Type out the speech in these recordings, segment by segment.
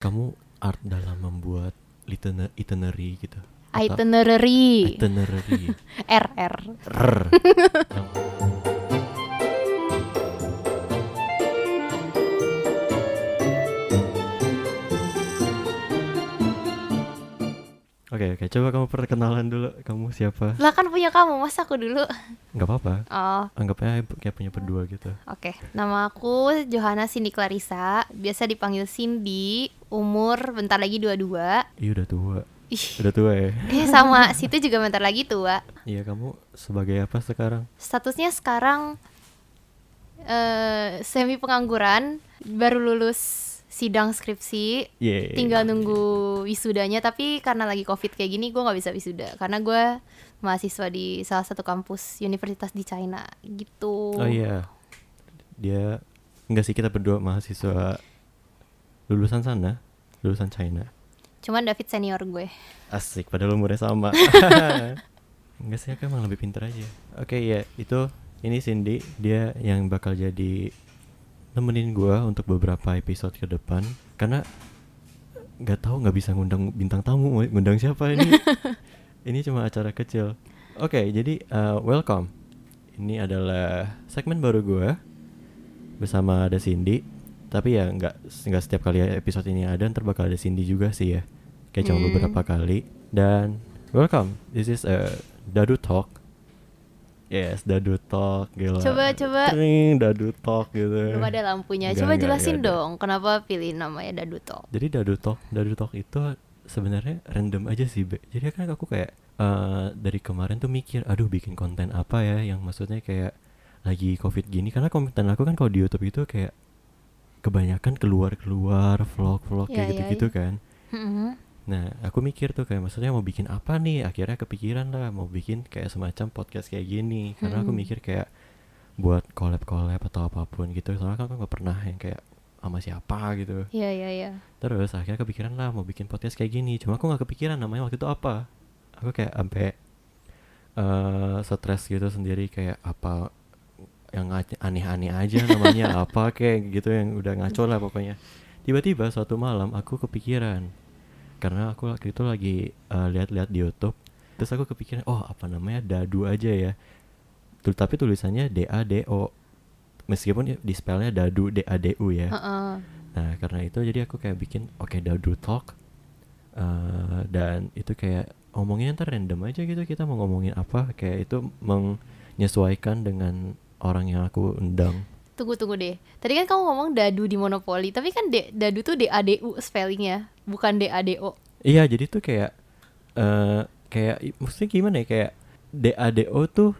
kamu art dalam membuat itinerary gitu Atau- Itinerary. itinerary R R. Rrr. Oke oke. Coba kamu perkenalan dulu. Kamu siapa? Lah kan punya kamu, masa aku dulu? nggak apa-apa. Oh, anggapnya kayak punya berdua gitu. Oke. Nama aku Johanna Cindy Clarissa, biasa dipanggil Cindy. Umur bentar lagi 22. iya udah tua. Ih, udah tua ya? Eh sama. Situ juga bentar lagi tua. iya kamu sebagai apa sekarang? Statusnya sekarang eh semi pengangguran, baru lulus sidang skripsi, Yeay. tinggal nunggu wisudanya tapi karena lagi covid kayak gini gue nggak bisa wisuda karena gue mahasiswa di salah satu kampus universitas di China gitu Oh iya. Dia enggak sih kita berdua mahasiswa lulusan sana, lulusan China. cuman David senior gue Asik, padahal umurnya sama. enggak sih, aku emang lebih pintar aja. Oke, ya, itu ini Cindy, dia yang bakal jadi nemenin gua untuk beberapa episode ke depan karena nggak tahu nggak bisa ngundang bintang tamu. Ngundang siapa ini? Ini cuma acara kecil. Oke jadi uh, welcome. Ini adalah segmen baru gua bersama ada Cindy. Tapi ya nggak nggak setiap kali episode ini ada ntar bakal ada Cindy juga sih ya. Kayak cuma Hmm. beberapa kali. Dan welcome. This is a Dadu Talk yes Dadu Talk gila Coba, coba. Tring, Dadu Talk gitu belum ada lampunya Nggak, coba nggak, jelasin ada. dong kenapa pilih namanya Dadu Talk Jadi Dadu Talk, Dadu Talk itu sebenarnya random aja sih, Be. Jadi kan aku kayak eh, dari kemarin tuh mikir, aduh bikin konten apa ya yang maksudnya kayak lagi covid gini karena konten aku kan kalau di YouTube itu kayak kebanyakan keluar-keluar vlog-vlog Iya, kayak iya, gitu-gitu iya. kan. Mhm. Nah, aku mikir tuh kayak maksudnya mau bikin apa nih? Akhirnya kepikiran lah mau bikin kayak semacam podcast kayak gini. Karena aku Mm-mm. mikir kayak buat collab-collab atau apa pun gitu. Soalnya kan aku nggak pernah yang kayak sama siapa gitu. iya iya iya Terus akhirnya kepikiran lah mau bikin podcast kayak gini. Cuma aku nggak kepikiran namanya waktu itu apa. Aku kayak sampai eh stres gitu sendiri kayak apa yang aneh-aneh aja namanya apa kayak gitu yang udah ngaco lah pokoknya. Tiba-tiba suatu malam aku kepikiran karena aku waktu itu lagi eh, lihat-lihat di YouTube. Terus aku kepikiran, oh apa namanya dadu aja ya. Tul- tapi tulisannya D A D O. Meskipun di spellnya dadu D A D U ya. Heeh. Nah karena itu jadi aku kayak bikin oke Dadu Talk Eh, dan itu kayak ngomongin ntar random aja gitu kita mau ngomongin apa kayak itu menyesuaikan dengan orang yang aku undang. Tunggu tunggu deh. Tadi kan kamu ngomong Dadu di Monopoli tapi kan D- Dadu tuh D A D U spellingnya bukan D A D O. Iya jadi tuh kayak eh kayak i- maksudnya gimana ya kayak D A D O tuh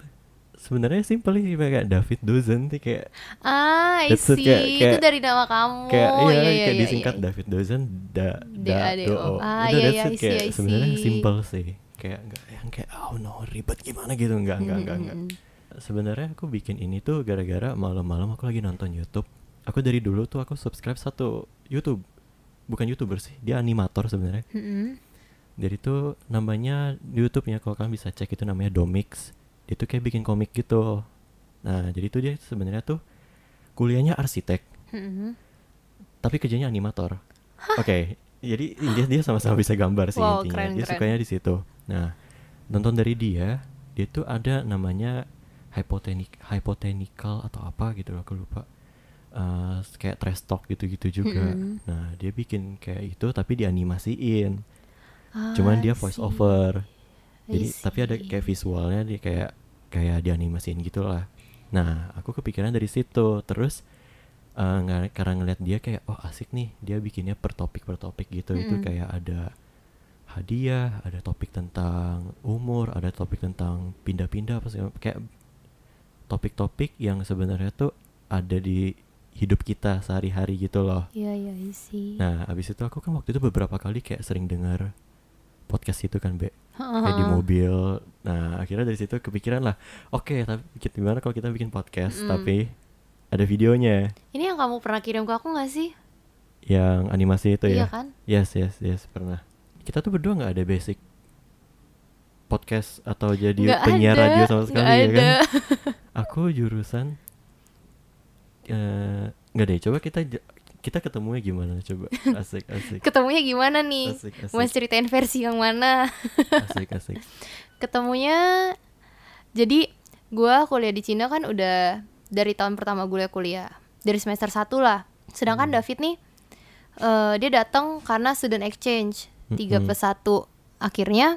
sebenarnya simpel sih kayak David Dozen sih kayak ah I see. kayak- itu kayak- dari nama kamu. kayak iya, iya, kayak iya, disingkat iya. David Dozen da da do Ah, Udah, iya, iya, it. Kayak sebenarnya simple sih. Kayak enggak yang kayak oh no ribet gimana gitu. Enggak enggak enggak enggak Mm-mm. Sebenarnya aku bikin ini tuh gara-gara malam-malam aku lagi nonton YouTube aku dari dulu tuh aku subscribe satu YouTube bukan youtuber sih dia animator sebenarnya Mm-mm. jadi tuh namanya di YouTube-nya kalau kalian bisa cek itu namanya Domix dia tuh kayak bikin komik gitu nah jadi tuh dia sebenarnya tuh kuliahnya arsitek Mm-mm. tapi kerjanya animator. Oke, jadi dia dia sama-sama bisa gambar sih Wow, intinya. keren, dia keren. sukanya di situ. Nah, nonton dari dia, dia tuh ada namanya hypotenik hypothetical atau apa gitu aku lupa. Eh, kayak trash talk gitu-gitu juga. Mm-mm. Nah, dia bikin kayak itu tapi dianimasiin. Ah, Cuman dia voice see. over. Jadi tapi ada kayak visualnya dia kayak kayak dianimasiin gitu lah. Nah, aku kepikiran dari situ. Terus eh, nggak- karena ngeliat dia kayak oh asik nih, dia bikinnya per topik per topik gitu. Itu Mm-mm. kayak ada hadiah, ada topik tentang umur, ada topik tentang pindah-pindah apa kayak topik-topik yang sebenarnya tuh ada di hidup kita sehari-hari gitu loh. Iya iya I see. Nah, abis itu aku kan waktu itu beberapa kali kayak sering dengar podcast itu kan, Be kayak di mobil. Nah, akhirnya dari situ kepikiran lah, oke, tapi kita- gimana kalau kita bikin podcast Mm-mm. tapi ada videonya Ini yang kamu pernah kirim ke aku gak sih? yang animasi itu Iya ya? kan? Yes, yes, yes, pernah. Kita tuh berdua nggak ada basic podcast atau jadi Nggak penyiar ada, radio sama sekali ya kan? Aku jurusan eh, nggak deh, coba kita kita ketemunya gimana coba. Asik asik. Ketemunya gimana nih? Asik mau asik ceritain versi yang mana? Asik asik. Ketemunya jadi gua kuliah di Cina kan udah dari tahun pertama gue kuliah dari semester 1 lah. Sedangkan Hmm. David nih eh, dia datang karena student exchange 3 Mm-mm. plus 1 akhirnya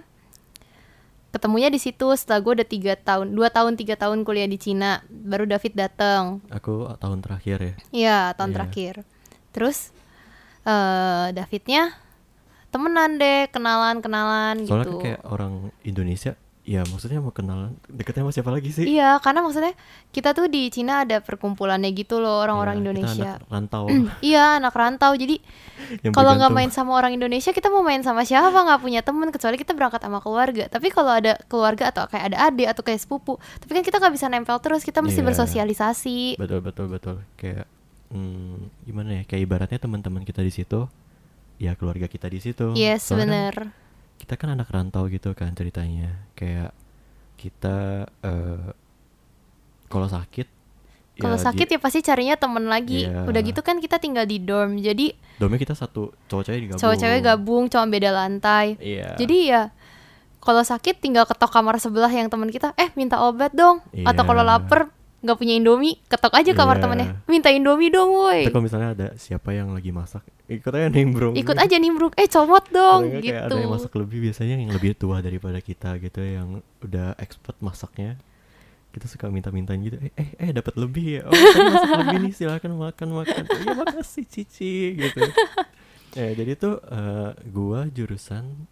ketemunya di situ setelah gue udah tiga tahun dua tahun tiga tahun kuliah di Cina baru David datang aku tahun terakhir ya? Iya tahun Iya. terakhir. Terus eh Davidnya temenan deh kenalan kenalan soalnya gitu. kan kayak orang Indonesia ya maksudnya mau kenalan deketnya sama siapa lagi sih Iya, karena maksudnya kita tuh di Cina ada perkumpulannya gitu loh orang-orang Ya, kita Indonesia. anak rantau iya, anak rantau. Jadi kalau nggak main sama orang Indonesia, kita mau main sama siapa? Nggak punya temen kecuali kita berangkat sama keluarga. Tapi kalau ada keluarga atau kayak ada adik atau kayak sepupu, tapi kan kita nggak bisa nempel terus. Kita mesti Iya. bersosialisasi. betul betul betul kayak hmm, gimana ya kayak ibaratnya teman-teman kita di situ ya keluarga kita di situ Yes, kan bener. Kita kan anak rantau gitu kan ceritanya kayak kita eh kalau sakit Kalau sakit ya pasti carinya temen lagi. Iya. Udah gitu kan kita tinggal di dorm. Jadi domnya kita satu cowok cewek digabung cowok-cewek gabung, cuma beda lantai. iya Jadi ya kalau sakit tinggal ketok kamar sebelah yang teman kita, eh minta obat dong. Atau kalau Iya. lapar nggak punya Indomie, ketok aja kamar Iya. temennya, minta Indomie dong, woi. Kalau misalnya ada siapa yang lagi masak ikut aja nimbrung. Ikut aja nimbruk, eh comot dong, kayak gitu. ada yang masak lebih biasanya yang lebih tua daripada kita gitu yang udah expert masaknya. Kita suka minta-mintain gitu. Eh eh, eh dapat lebih ya? Oh tadi masak lebih nih silakan makan makan. Iya makasih cici gitu. Ya jadi tuh eh, gua jurusan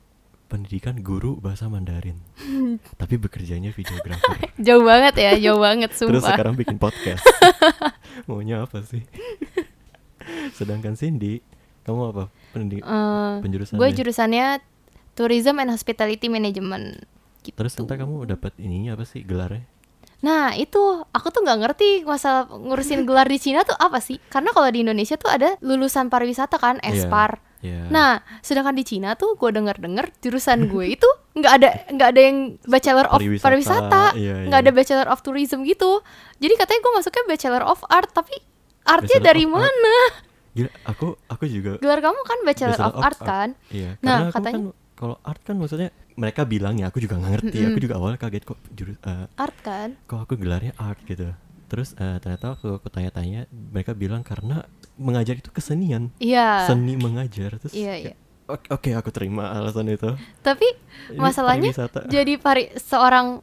pendidikan guru bahasa Mandarin tapi bekerjanya videographer Jauh banget ya, jauh banget terus sumpah. sekarang bikin podcast maunya apa sih sedangkan Cindy kamu apa pendidik Eh, penjurusannya gue jurusannya Tourism and Hospitality Management. Gitu. Terus entah kamu dapat ininya apa sih gelarnya? Nah itu aku tuh nggak ngerti masalah ngurusin gelar di Cina tuh apa sih? Karena kalau di Indonesia tuh ada lulusan pariwisata kan, Iya. Espar. Ya. Nah, sedangkan di Cina tuh gue denger-denger jurusan gue itu nggak ada nggak ada yang Bachelor of Pariwisata, Pariwisata, iya, nggak iya. ada Bachelor of Tourism gitu. Jadi katanya gue masuknya Bachelor of Art, tapi artnya Bachelor dari of Art. mana? Gila, aku aku juga Gelar kamu kan Bachelor, Bachelor of, Art, kan? Iya, Nah, karena katanya- kan kalau art kan maksudnya mereka bilang ya, aku juga nggak ngerti. Aku juga awalnya kaget kok jurus eh, Art kan? kok aku gelarnya art gitu. Terus eh, ternyata aku, aku tanya-tanya, mereka bilang karena mengajar itu kesenian, Iya. seni mengajar. Terus Iya, kayak, iya. Oke, oke, aku terima alasan itu. Tapi masalahnya pariwisata. jadi pari seorang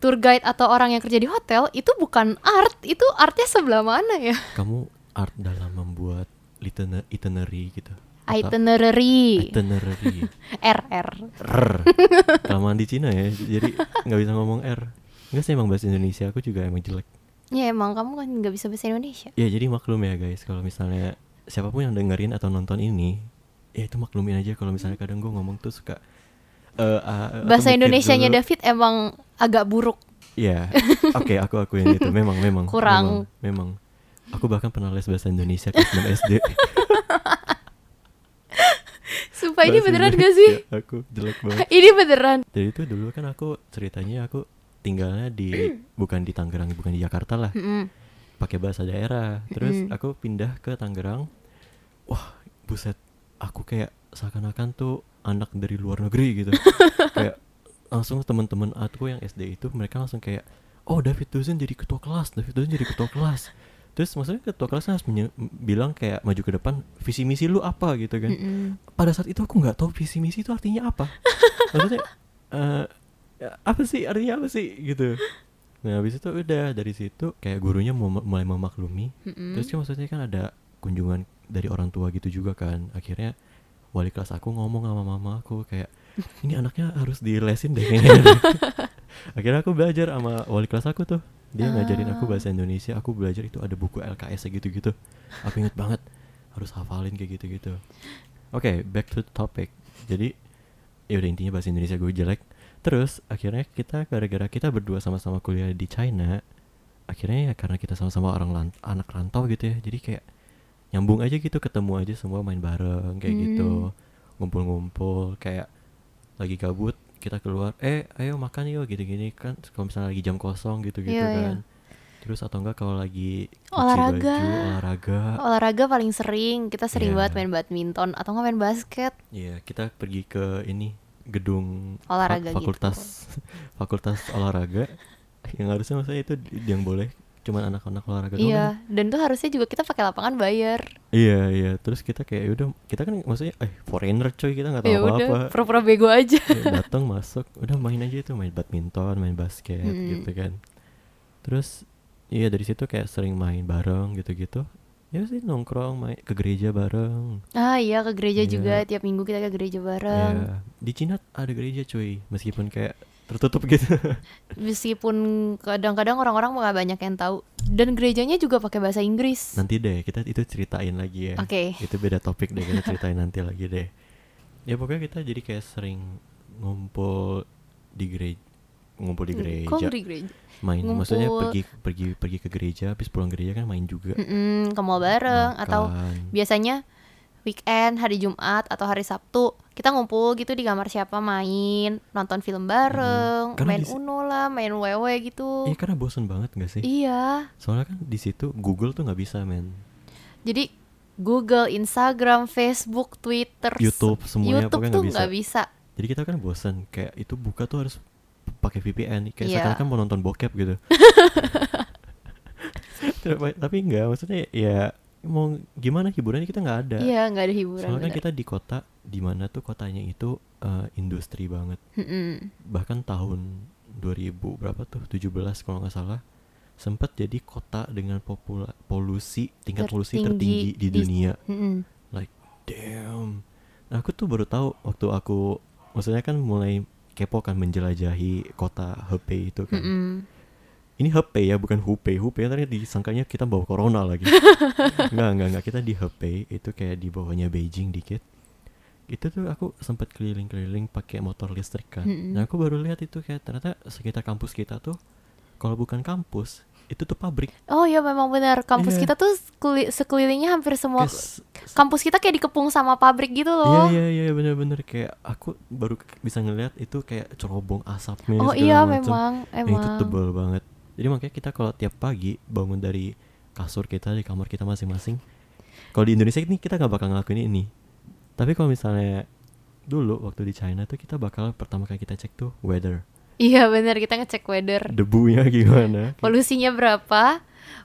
tour guide atau orang yang kerja di hotel itu bukan art, itu artnya sebelah mana ya? Kamu art dalam membuat itinerary gitu. Itinerary. Itinerary. R R. R. Kelamaan di Cina ya, jadi nggak bisa ngomong R. Enggak sih emang bahasa Indonesia aku juga emang jelek. Ya emang kamu kan nggak bisa bahasa Indonesia. Ya jadi maklum ya guys, kalau misalnya siapa pun yang dengerin atau nonton ini, ya itu maklumin aja kalau misalnya kadang gue ngomong tuh suka eh, ah, atau Bahasa mikir Indonesianya dulu. David emang agak buruk. Iya, oke aku akuin itu. Memang, memang. Kurang. Memang, memang. Aku bahkan pernah les bahasa Indonesia kelas 6 SD. Sumpah ini beneran gak Indonesia, sih? Aku jelek banget. Ini beneran. Jadi itu dulu kan aku ceritanya aku tinggalnya di bukan di Tangerang, bukan di Jakarta lah. Mm-mm. Pakai bahasa daerah. Terus aku pindah ke Tangerang. Wah, buset. Aku kayak seakan-akan tuh anak dari luar negeri gitu. kayak langsung teman-teman aku yang SD itu mereka langsung kayak oh David Duzen jadi ketua kelas, David Duzen jadi ketua kelas. Terus maksudnya ketua kelasnya harus bilang kayak maju ke depan visi misi lu apa gitu kan Mm-mm. pada saat itu aku nggak tahu visi misi itu artinya apa maksudnya eh, ya, apa sih? Artinya apa sih? Gitu. Nah habis itu udah dari situ kayak gurunya mulai memaklumi. Mm-mm. terus kan maksudnya kan ada kunjungan dari orang tua gitu juga kan. Akhirnya wali kelas aku ngomong sama mama aku kayak ini anaknya harus dilesin deh kayaknya. Akhirnya aku belajar sama wali kelas aku tuh. Dia ngajarin aku Ah. bahasa Indonesia aku belajar itu ada buku LKS gitu gitu aku inget banget harus hafalin kayak gitu gitu oke back to the topic. Jadi ya udah intinya bahasa Indonesia gue jelek terus akhirnya kita gara-gara kita berdua sama-sama kuliah di China akhirnya ya karena kita sama-sama orang lan- anak rantau gitu ya jadi kayak nyambung aja gitu ketemu aja semua main bareng kayak gitu ngumpul-ngumpul kayak lagi gabut kita keluar eh ayo makan yuk gitu gini kan kalau misalnya lagi jam kosong gitu gitu Iya, kan terus atau enggak kalau lagi Olahraga. baju, olahraga Olahraga paling sering, kita sering Iya. banget main badminton atau nggak main basket. Iya, kita pergi ke ini gedung Olahraga gitu. fakultas fakultas olahraga yang harusnya maksudnya itu yang boleh cuman anak-anak olahraga doang kan. Iya, dan tuh harusnya juga kita pakai lapangan bayar. Iya, iya. Terus kita kayak "Ya udah kita kan maksudnya eh foreigner coy, kita nggak tahu Ya udah, apa-apa. pura-pura bego aja. Ya, datang masuk, udah main aja itu, main badminton, main basket Mm. gitu kan. Terus iya dari situ kayak sering main bareng gitu-gitu. Ya sih nongkrong, main ke gereja bareng. Ah iya ke gereja Iya. juga tiap minggu kita ke gereja bareng. Iya. Di Cina ada gereja cuy, meskipun kayak tertutup gitu. Meskipun kadang-kadang orang-orang nggak banyak yang tahu dan gerejanya juga pakai bahasa Inggris. nanti deh kita itu ceritain lagi ya. Oke. Itu beda topik deh kita ceritain nanti lagi deh. Ya pokoknya kita jadi kayak sering ngumpul di gereja ngumpul di gereja. Kok di gereja? main maksudnya Ngumpul. pergi pergi pergi ke gereja habis pulang gereja kan main juga Mm-mm, ke mall bareng atau Makan. biasanya weekend hari Jumat atau hari Sabtu kita ngumpul gitu di kamar siapa main nonton film bareng Karena main Uno lah main wewe gitu iya karena bosen banget gak sih iya soalnya kan di situ Google tuh nggak bisa men jadi Google Instagram Facebook Twitter YouTube semuanya YouTube tuh nggak bisa. bisa jadi kita kan bosen kayak itu buka tuh harus pakai VPN kayak Iya. sekarang kan mau nonton bokep gitu Tapi- enggak maksudnya ya mau gimana hiburannya kita nggak ada iya nggak ada hiburan soalnya kan bener. kita di kota di mana tuh kotanya itu eh, industri banget Mm-mm. bahkan tahun 2000 berapa tuh 17 kalau nggak salah sempat jadi kota dengan popula polusi tingkat polusi tertinggi di, dunia Mm-mm. like damn nah, aku tuh baru tahu waktu aku maksudnya kan mulai kepo kan menjelajahi kota Hebei itu kan. Mm-mm. ini Hebei ya bukan Hubei. Hubei tadi disangkanya kita bawa corona lagi. Nggak nggak nggak. Kita di Hebei itu kayak di bawahnya Beijing dikit. Itu tuh aku sempat keliling-keliling pakai motor listrik kan. Mm-mm. nah aku baru lihat itu kayak ternyata sekitar kampus kita tuh kalau bukan kampus itu tuh pabrik. Oh iya memang benar. Kampus Iya. kita tuh sekeli- sekelilingnya hampir semua Kayak s- kampus kita kayak dikepung sama pabrik gitu Iya loh iya iya bener-bener kayak aku baru bisa ngeliat itu kayak cerobong asapnya oh iya macem. memang Yang itu emang. tebel banget. Jadi makanya kita kalau tiap pagi bangun dari kasur kita di kamar kita masing-masing kalau di Indonesia ini kita nggak bakal ngelakuin ini. Tapi kalau misalnya dulu waktu di China tuh kita bakal pertama kali kita cek tuh weather Iya bener. Kita ngecek weather. Debunya gimana? Polusinya berapa?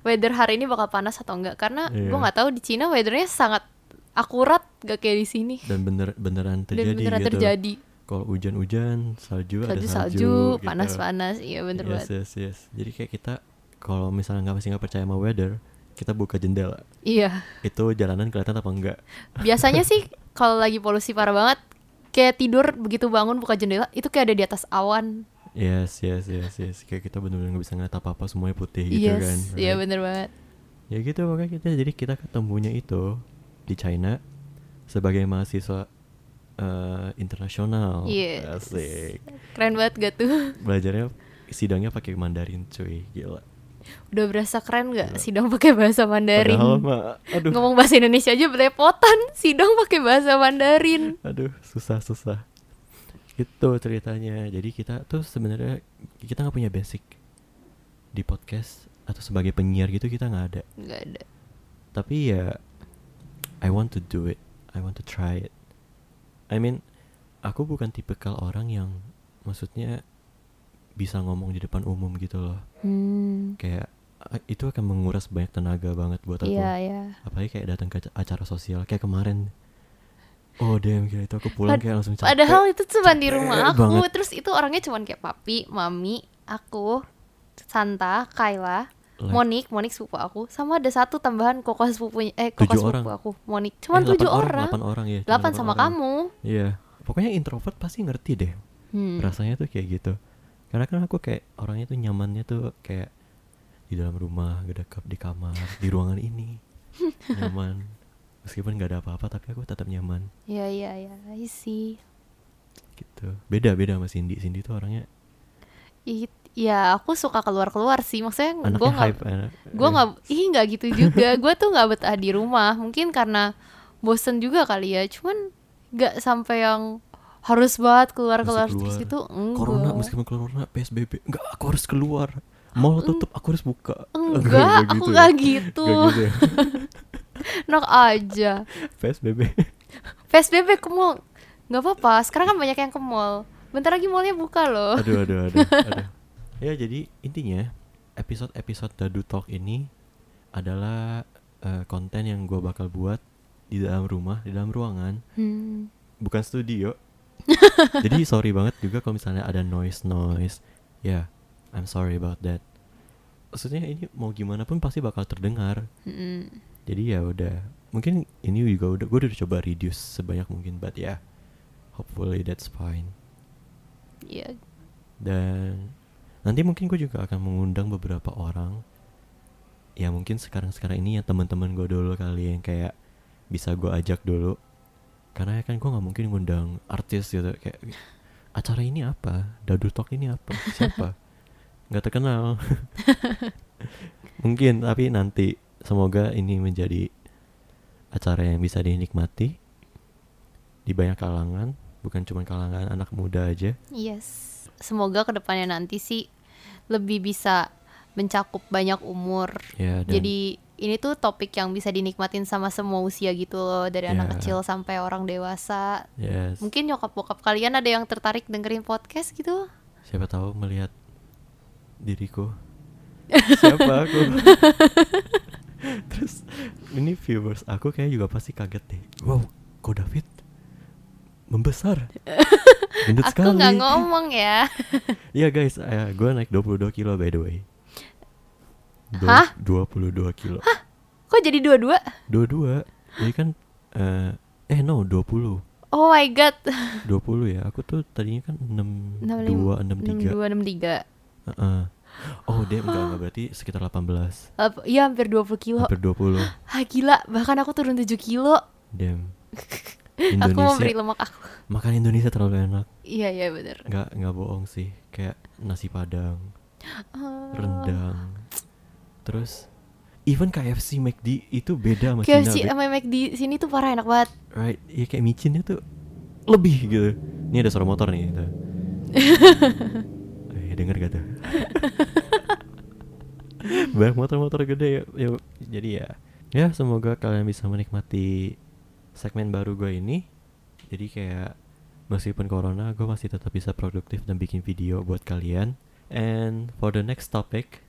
Weather hari ini bakal panas atau enggak? Karena Iya. gua nggak tahu di Cina weathernya sangat akurat Gak kayak di sini. Dan bener beneran Dan terjadi beneran gitu. terjadi. Kalau hujan-hujan salju, ada Salju salju, salju gitu. Panas-panas. Iya bener yes, banget. yes, yes. Jadi kayak kita kalau misalnya nggak masih nggak percaya sama weather, kita buka jendela. Iya. Itu jalanan kelihatan apa enggak? Biasanya sih Kalau lagi polusi parah banget Kayak tidur begitu bangun buka jendela Itu kayak ada di atas awan Yes, yes, yes, yes. Kayak kita benar-benar nggak bisa ngeliat apa-apa, semuanya putih gitu Yes kan. Iya right? bener banget Ya gitu makanya kita jadi kita ketemunya itu di China sebagai mahasiswa eh, internasional. Yes Asik. Keren banget gak tuh Belajarnya sidangnya pakai Mandarin cuy, gila. Udah berasa keren gak sidang pakai bahasa Mandarin Padahal mah aduh. Ngomong bahasa Indonesia aja belepotan Sidang pakai bahasa Mandarin aduh susah susah itu ceritanya. Jadi kita tuh sebenarnya kita nggak punya basic di podcast atau sebagai penyiar gitu kita nggak ada. Gak ada. Tapi ya I want to do it. I want to try it. I mean aku bukan tipikal orang yang maksudnya bisa ngomong di depan umum gitu loh. Hmm. Kayak eh, itu akan menguras banyak tenaga banget buat aku. Iya iya. Apalagi kayak datang ke aca- acara sosial. Kayak kemarin oh damn gila itu aku pulang Pad- kayak langsung capek Padahal itu cuma di rumah aku banget. Terus itu orangnya cuma kayak papi, mami, aku, Santa, Kayla, Like- Monik, Monik sepupu aku Sama ada satu tambahan kokos sepupunya Eh Tujuh sepupu orang. aku, Monik Cuman Eh, tujuh orang, delapan orang ya cuma Delapan delapan sama orang. kamu iya pokoknya introvert pasti ngerti deh hmm. rasanya tuh kayak gitu karena kan aku kayak orangnya tuh nyamannya tuh kayak di dalam rumah gedekap di kamar di ruangan ini nyaman meskipun nggak ada apa-apa tapi aku tetap nyaman. Iya iya iya. I see. Gitu. Beda beda sama Cindy. Cindy tuh orangnya It, Ya aku suka keluar-keluar sih. Maksudnya gue gak anak, gue eh, nggak ih nggak gitu juga. Gue tuh nggak betah di rumah. Mungkin karena bosen juga kali ya. Cuman nggak sampai yang harus banget keluar keluar mesti terus itu enggak. Corona meskipun corona PSBB enggak aku harus keluar. Mall tutup aku harus buka. Enggak, aku ya? nggak gitu. Nggak gitu ya? Enak aja. PSBB PSBB ke mall. Nggak apa-apa, sekarang kan banyak yang ke mall. Bentar lagi mallnya buka loh. aduh aduh aduh, aduh. ya jadi intinya episode episode Dadu Talk ini adalah eh, konten yang gue bakal buat di dalam rumah di dalam ruangan Hmm. bukan studio jadi sorry banget juga kalau misalnya ada noise noise ya I'm sorry about that maksudnya ini mau gimana pun pasti bakal terdengar Mm-mm. Jadi ya udah mungkin ini juga udah gue udah coba reduce sebanyak mungkin but ya hopefully that's fine. Iya. dan nanti mungkin gue juga akan mengundang beberapa orang. Ya mungkin sekarang sekarang ini ya teman-teman gue dulu kali yang kayak bisa gue ajak dulu. Karena ya kan gue nggak mungkin ngundang artis gitu kayak acara ini apa? Dadu talk ini apa? Siapa? Nggak terkenal. Mungkin tapi nanti semoga ini menjadi acara yang bisa dinikmati di banyak kalangan bukan cuma kalangan anak muda aja Yes. Semoga ke depannya nanti sih lebih bisa mencakup banyak umur. ya dan Jadi ini tuh topik yang bisa dinikmatin sama semua usia gitu loh dari anak Ya. kecil sampai orang dewasa. yes Mungkin nyokap bokap kalian ada yang tertarik dengerin podcast gitu. siapa tahu melihat diriku siapa aku terus ini viewers aku kayak juga pasti kaget deh wow kok David membesar gendut Aku sekali nggak ngomong ya. iya guys gue naik 22 kilo by the way Du- Hah? 22 kilo Kok jadi dua-dua? dua-dua jadi kan eh eh no 20 Oh my god. 20 ya aku tuh tadinya kan 62 63 62 63. Heeh. Oh, dia enggak, enggak berarti sekitar 18. Apa- Iya hampir 20 kilo. Hampir 20. Ah gila, bahkan aku turun 7 kilo. Damn. Aku mau beri Indonesia. lemak aku. Makan Indonesia terlalu enak. Iya iya bener. Enggak, enggak bohong sih. Kayak nasi padang, Oh. rendang. Terus even KFC McD itu beda sama Cina. KFC sama McD sini tuh parah enak banget. Right, ya kayak micinnya tuh lebih gitu. Ini ada suara motor nih gitu. eh, denger gak tuh? Banyak motor-motor gede ya, ya. Jadi ya, ya semoga kalian bisa menikmati segmen baru gue ini. Jadi kayak meskipun corona, gue masih tetap bisa produktif dan bikin video buat kalian. And for the next topic,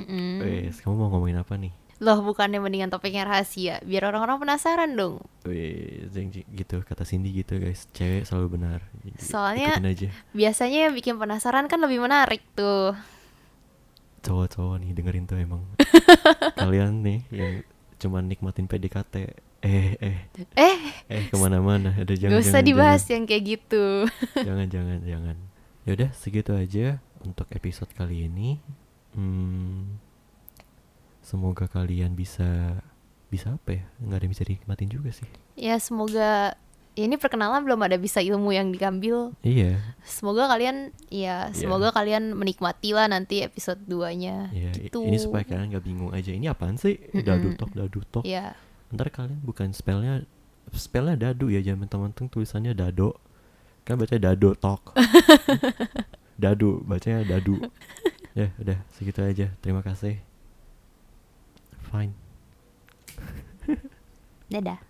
Mm-mm. wes kamu mau ngomongin apa nih? Loh bukannya mendingan topiknya rahasia Biar orang-orang penasaran dong Wih, gitu kata Cindy gitu guys, cewek selalu benar. Soalnya- ikutin aja. Biasanya yang bikin penasaran kan lebih menarik tuh cowok-cowok nih dengerin tuh emang. Kalian nih yang cuma nikmatin PDKT eh eh. Eh. Eh ke mana-mana. Ada jangan gak usah jangan, dibahas yang kayak gitu. Jangan jangan jangan. Yaudah segitu aja untuk episode kali ini. Hmm, semoga kalian bisa bisa apa ya? Nggak ada yang bisa dinikmatin juga sih. Ya semoga ya Ini perkenalan belum ada bisa ilmu yang diambil iya. Semoga kalian Ya Iya. semoga kalian menikmati lah nanti episode 2 nya iya i- gitu. ini supaya kalian nggak bingung aja ini apaan sih? Mm-mm. dadu talk dadu talk Ya ntar kalian bukan spellnya spellnya dadu ya jangan teman-teman tulisannya dado. Kan bacanya dado talk dadu bacanya dadu. Ya udah segitu aja. Terima kasih. Fine. Dadah